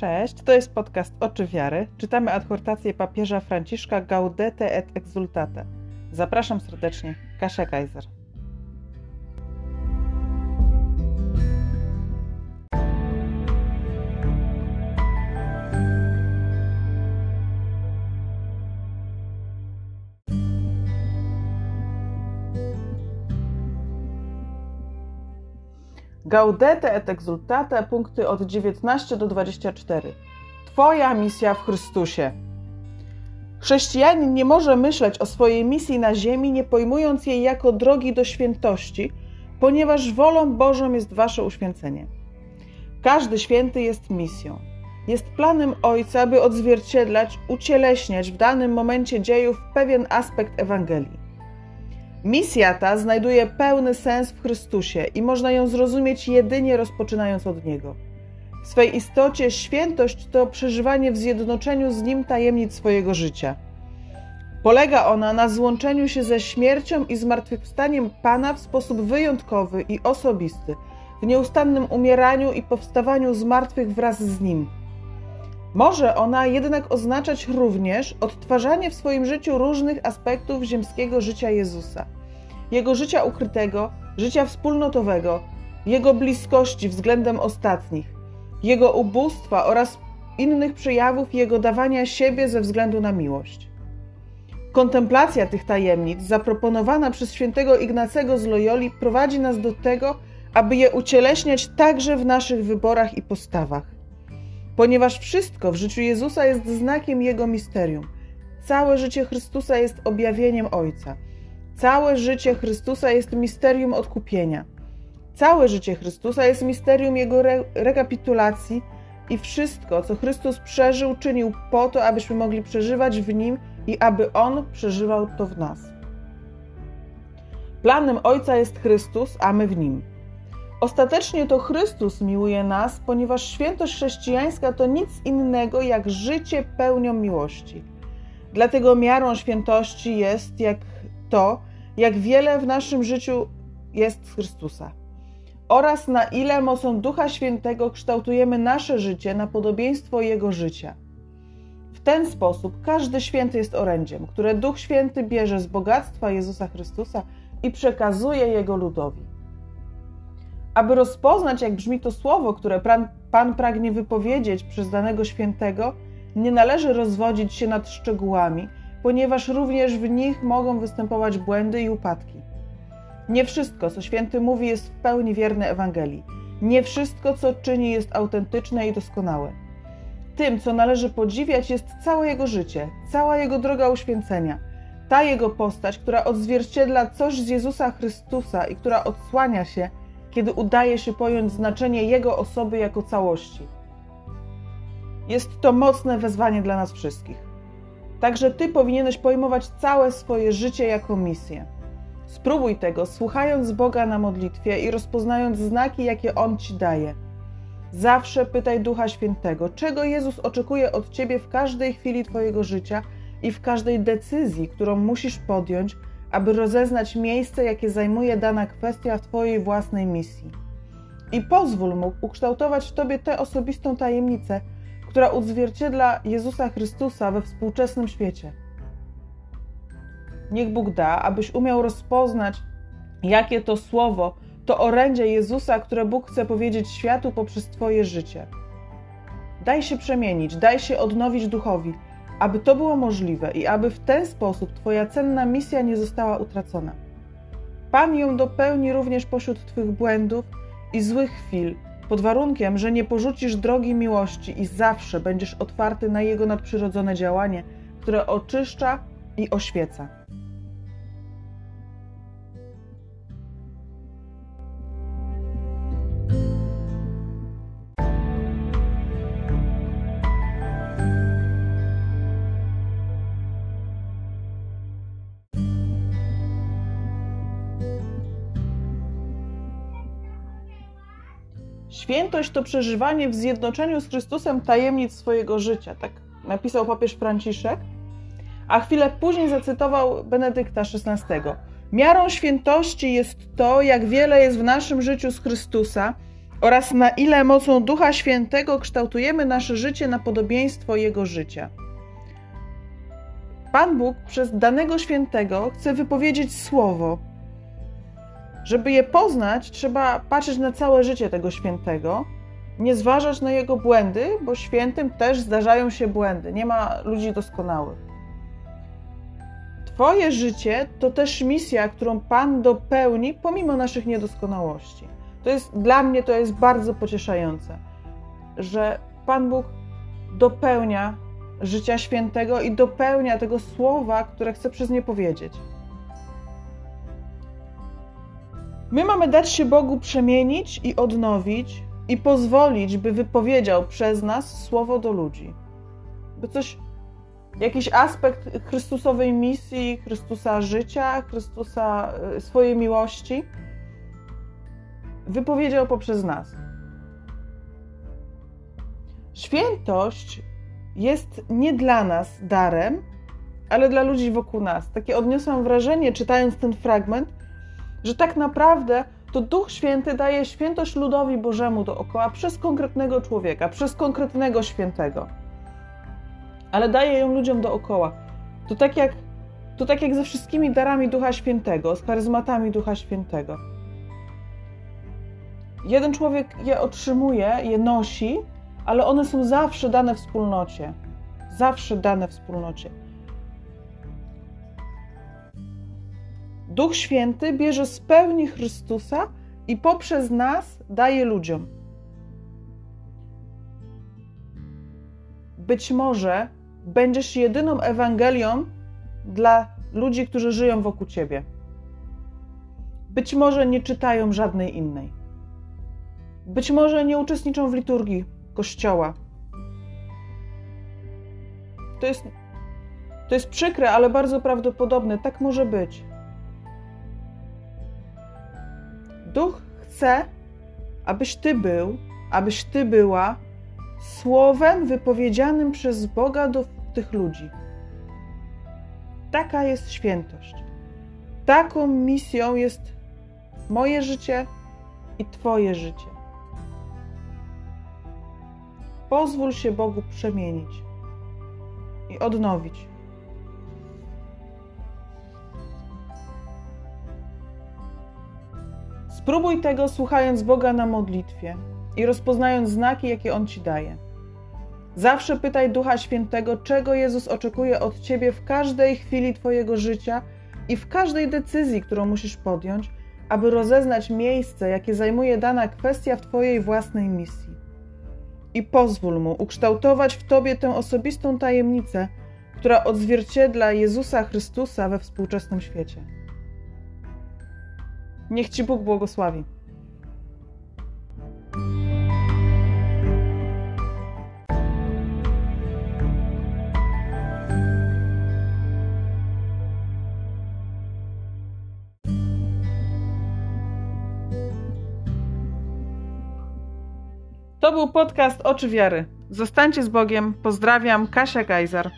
Cześć, to jest podcast Oczy Wiary. Czytamy adhortację papieża Franciszka Gaudete et Exultate. Zapraszam serdecznie, Kasia Kaiser. Gaudete et exultate, punkty od 19 do 24. Twoja misja w Chrystusie. Chrześcijanin nie może myśleć o swojej misji na ziemi, nie pojmując jej jako drogi do świętości, ponieważ wolą Bożą jest wasze uświęcenie. Każdy święty jest misją. Jest planem Ojca, by odzwierciedlać, ucieleśniać w danym momencie dziejów pewien aspekt Ewangelii. Misja ta znajduje pełny sens w Chrystusie i można ją zrozumieć jedynie rozpoczynając od Niego. W swej istocie świętość to przeżywanie w zjednoczeniu z Nim tajemnic swojego życia. Polega ona na złączeniu się ze śmiercią i zmartwychwstaniem Pana w sposób wyjątkowy i osobisty, w nieustannym umieraniu i powstawaniu z martwych wraz z Nim. Może ona jednak oznaczać również odtwarzanie w swoim życiu różnych aspektów ziemskiego życia Jezusa. Jego życia ukrytego, życia wspólnotowego, jego bliskości względem ostatnich, jego ubóstwa oraz innych przejawów jego dawania siebie ze względu na miłość. Kontemplacja tych tajemnic, zaproponowana przez świętego Ignacego z Loyoli, prowadzi nas do tego, aby je ucieleśniać także w naszych wyborach i postawach ponieważ wszystko w życiu Jezusa jest znakiem Jego misterium. Całe życie Chrystusa jest objawieniem Ojca. Całe życie Chrystusa jest misterium odkupienia. Całe życie Chrystusa jest misterium Jego re rekapitulacji i wszystko, co Chrystus przeżył, czynił po to, abyśmy mogli przeżywać w Nim i aby On przeżywał to w nas. Planem Ojca jest Chrystus, a my w Nim. Ostatecznie to Chrystus miłuje nas, ponieważ świętość chrześcijańska to nic innego jak życie pełnią miłości. Dlatego miarą świętości jest jak to, jak wiele w naszym życiu jest z Chrystusa. Oraz na ile mocą Ducha Świętego kształtujemy nasze życie na podobieństwo Jego życia. W ten sposób każdy święty jest orędziem, które Duch Święty bierze z bogactwa Jezusa Chrystusa i przekazuje Jego ludowi. Aby rozpoznać, jak brzmi to słowo, które Pan pragnie wypowiedzieć przez danego świętego, nie należy rozwodzić się nad szczegółami, ponieważ również w nich mogą występować błędy i upadki. Nie wszystko, co święty mówi, jest w pełni wierne Ewangelii. Nie wszystko, co czyni, jest autentyczne i doskonałe. Tym, co należy podziwiać, jest całe jego życie, cała jego droga uświęcenia, ta jego postać, która odzwierciedla coś z Jezusa Chrystusa i która odsłania się kiedy udaje się pojąć znaczenie Jego osoby jako całości. Jest to mocne wezwanie dla nas wszystkich. Także Ty powinieneś pojmować całe swoje życie jako misję. Spróbuj tego, słuchając Boga na modlitwie i rozpoznając znaki, jakie On Ci daje. Zawsze pytaj Ducha Świętego, czego Jezus oczekuje od Ciebie w każdej chwili Twojego życia i w każdej decyzji, którą musisz podjąć, aby rozeznać miejsce, jakie zajmuje dana kwestia w Twojej własnej misji. I pozwól mu ukształtować w Tobie tę osobistą tajemnicę, która odzwierciedla Jezusa Chrystusa we współczesnym świecie. Niech Bóg da, abyś umiał rozpoznać, jakie to słowo, to orędzie Jezusa, które Bóg chce powiedzieć światu poprzez Twoje życie. Daj się przemienić, daj się odnowić duchowi aby to było możliwe i aby w ten sposób Twoja cenna misja nie została utracona. Pan ją dopełni również pośród Twych błędów i złych chwil, pod warunkiem, że nie porzucisz drogi miłości i zawsze będziesz otwarty na Jego nadprzyrodzone działanie, które oczyszcza i oświeca. Świętość to przeżywanie w zjednoczeniu z Chrystusem tajemnic swojego życia, tak napisał papież Franciszek, a chwilę później zacytował Benedykta XVI. Miarą świętości jest to, jak wiele jest w naszym życiu z Chrystusa oraz na ile mocą Ducha Świętego kształtujemy nasze życie na podobieństwo Jego życia. Pan Bóg przez danego świętego chce wypowiedzieć słowo. Żeby je poznać, trzeba patrzeć na całe życie tego świętego, nie zważać na jego błędy, bo świętym też zdarzają się błędy. Nie ma ludzi doskonałych. Twoje życie to też misja, którą Pan dopełni pomimo naszych niedoskonałości. To jest dla mnie to jest bardzo pocieszające, że Pan Bóg dopełnia życia świętego i dopełnia tego słowa, które chce przez nie powiedzieć. My mamy dać się Bogu przemienić i odnowić i pozwolić, by wypowiedział przez nas słowo do ludzi. By coś, jakiś aspekt Chrystusowej misji, Chrystusa życia, Chrystusa e, swojej miłości wypowiedział poprzez nas. Świętość jest nie dla nas darem, ale dla ludzi wokół nas. Takie odniosłam wrażenie, czytając ten fragment, że tak naprawdę to Duch Święty daje świętość ludowi Bożemu dookoła przez konkretnego człowieka, przez konkretnego świętego. Ale daje ją ludziom dookoła. To tak jak, to tak jak ze wszystkimi darami Ducha Świętego, z charyzmatami Ducha Świętego. Jeden człowiek je otrzymuje, je nosi, ale one są zawsze dane wspólnocie. Zawsze dane wspólnocie. Duch Święty bierze z pełni Chrystusa i poprzez nas daje ludziom. Być może będziesz jedyną Ewangelią dla ludzi, którzy żyją wokół ciebie. Być może nie czytają żadnej innej. Być może nie uczestniczą w liturgii Kościoła. To jest, to jest przykre, ale bardzo prawdopodobne. Tak może być. Duch chce, abyś Ty był, abyś Ty była słowem wypowiedzianym przez Boga do tych ludzi. Taka jest świętość. Taką misją jest moje życie i Twoje życie. Pozwól się Bogu przemienić i odnowić. Spróbuj tego słuchając Boga na modlitwie i rozpoznając znaki, jakie On ci daje. Zawsze pytaj Ducha Świętego, czego Jezus oczekuje od ciebie w każdej chwili Twojego życia i w każdej decyzji, którą musisz podjąć, aby rozeznać miejsce, jakie zajmuje dana kwestia w Twojej własnej misji. I pozwól Mu ukształtować w Tobie tę osobistą tajemnicę, która odzwierciedla Jezusa Chrystusa we współczesnym świecie. Niech Ci Bóg błogosławi. To był podcast Oczy Wiary. Zostańcie z Bogiem. Pozdrawiam, Kasia Gajzar.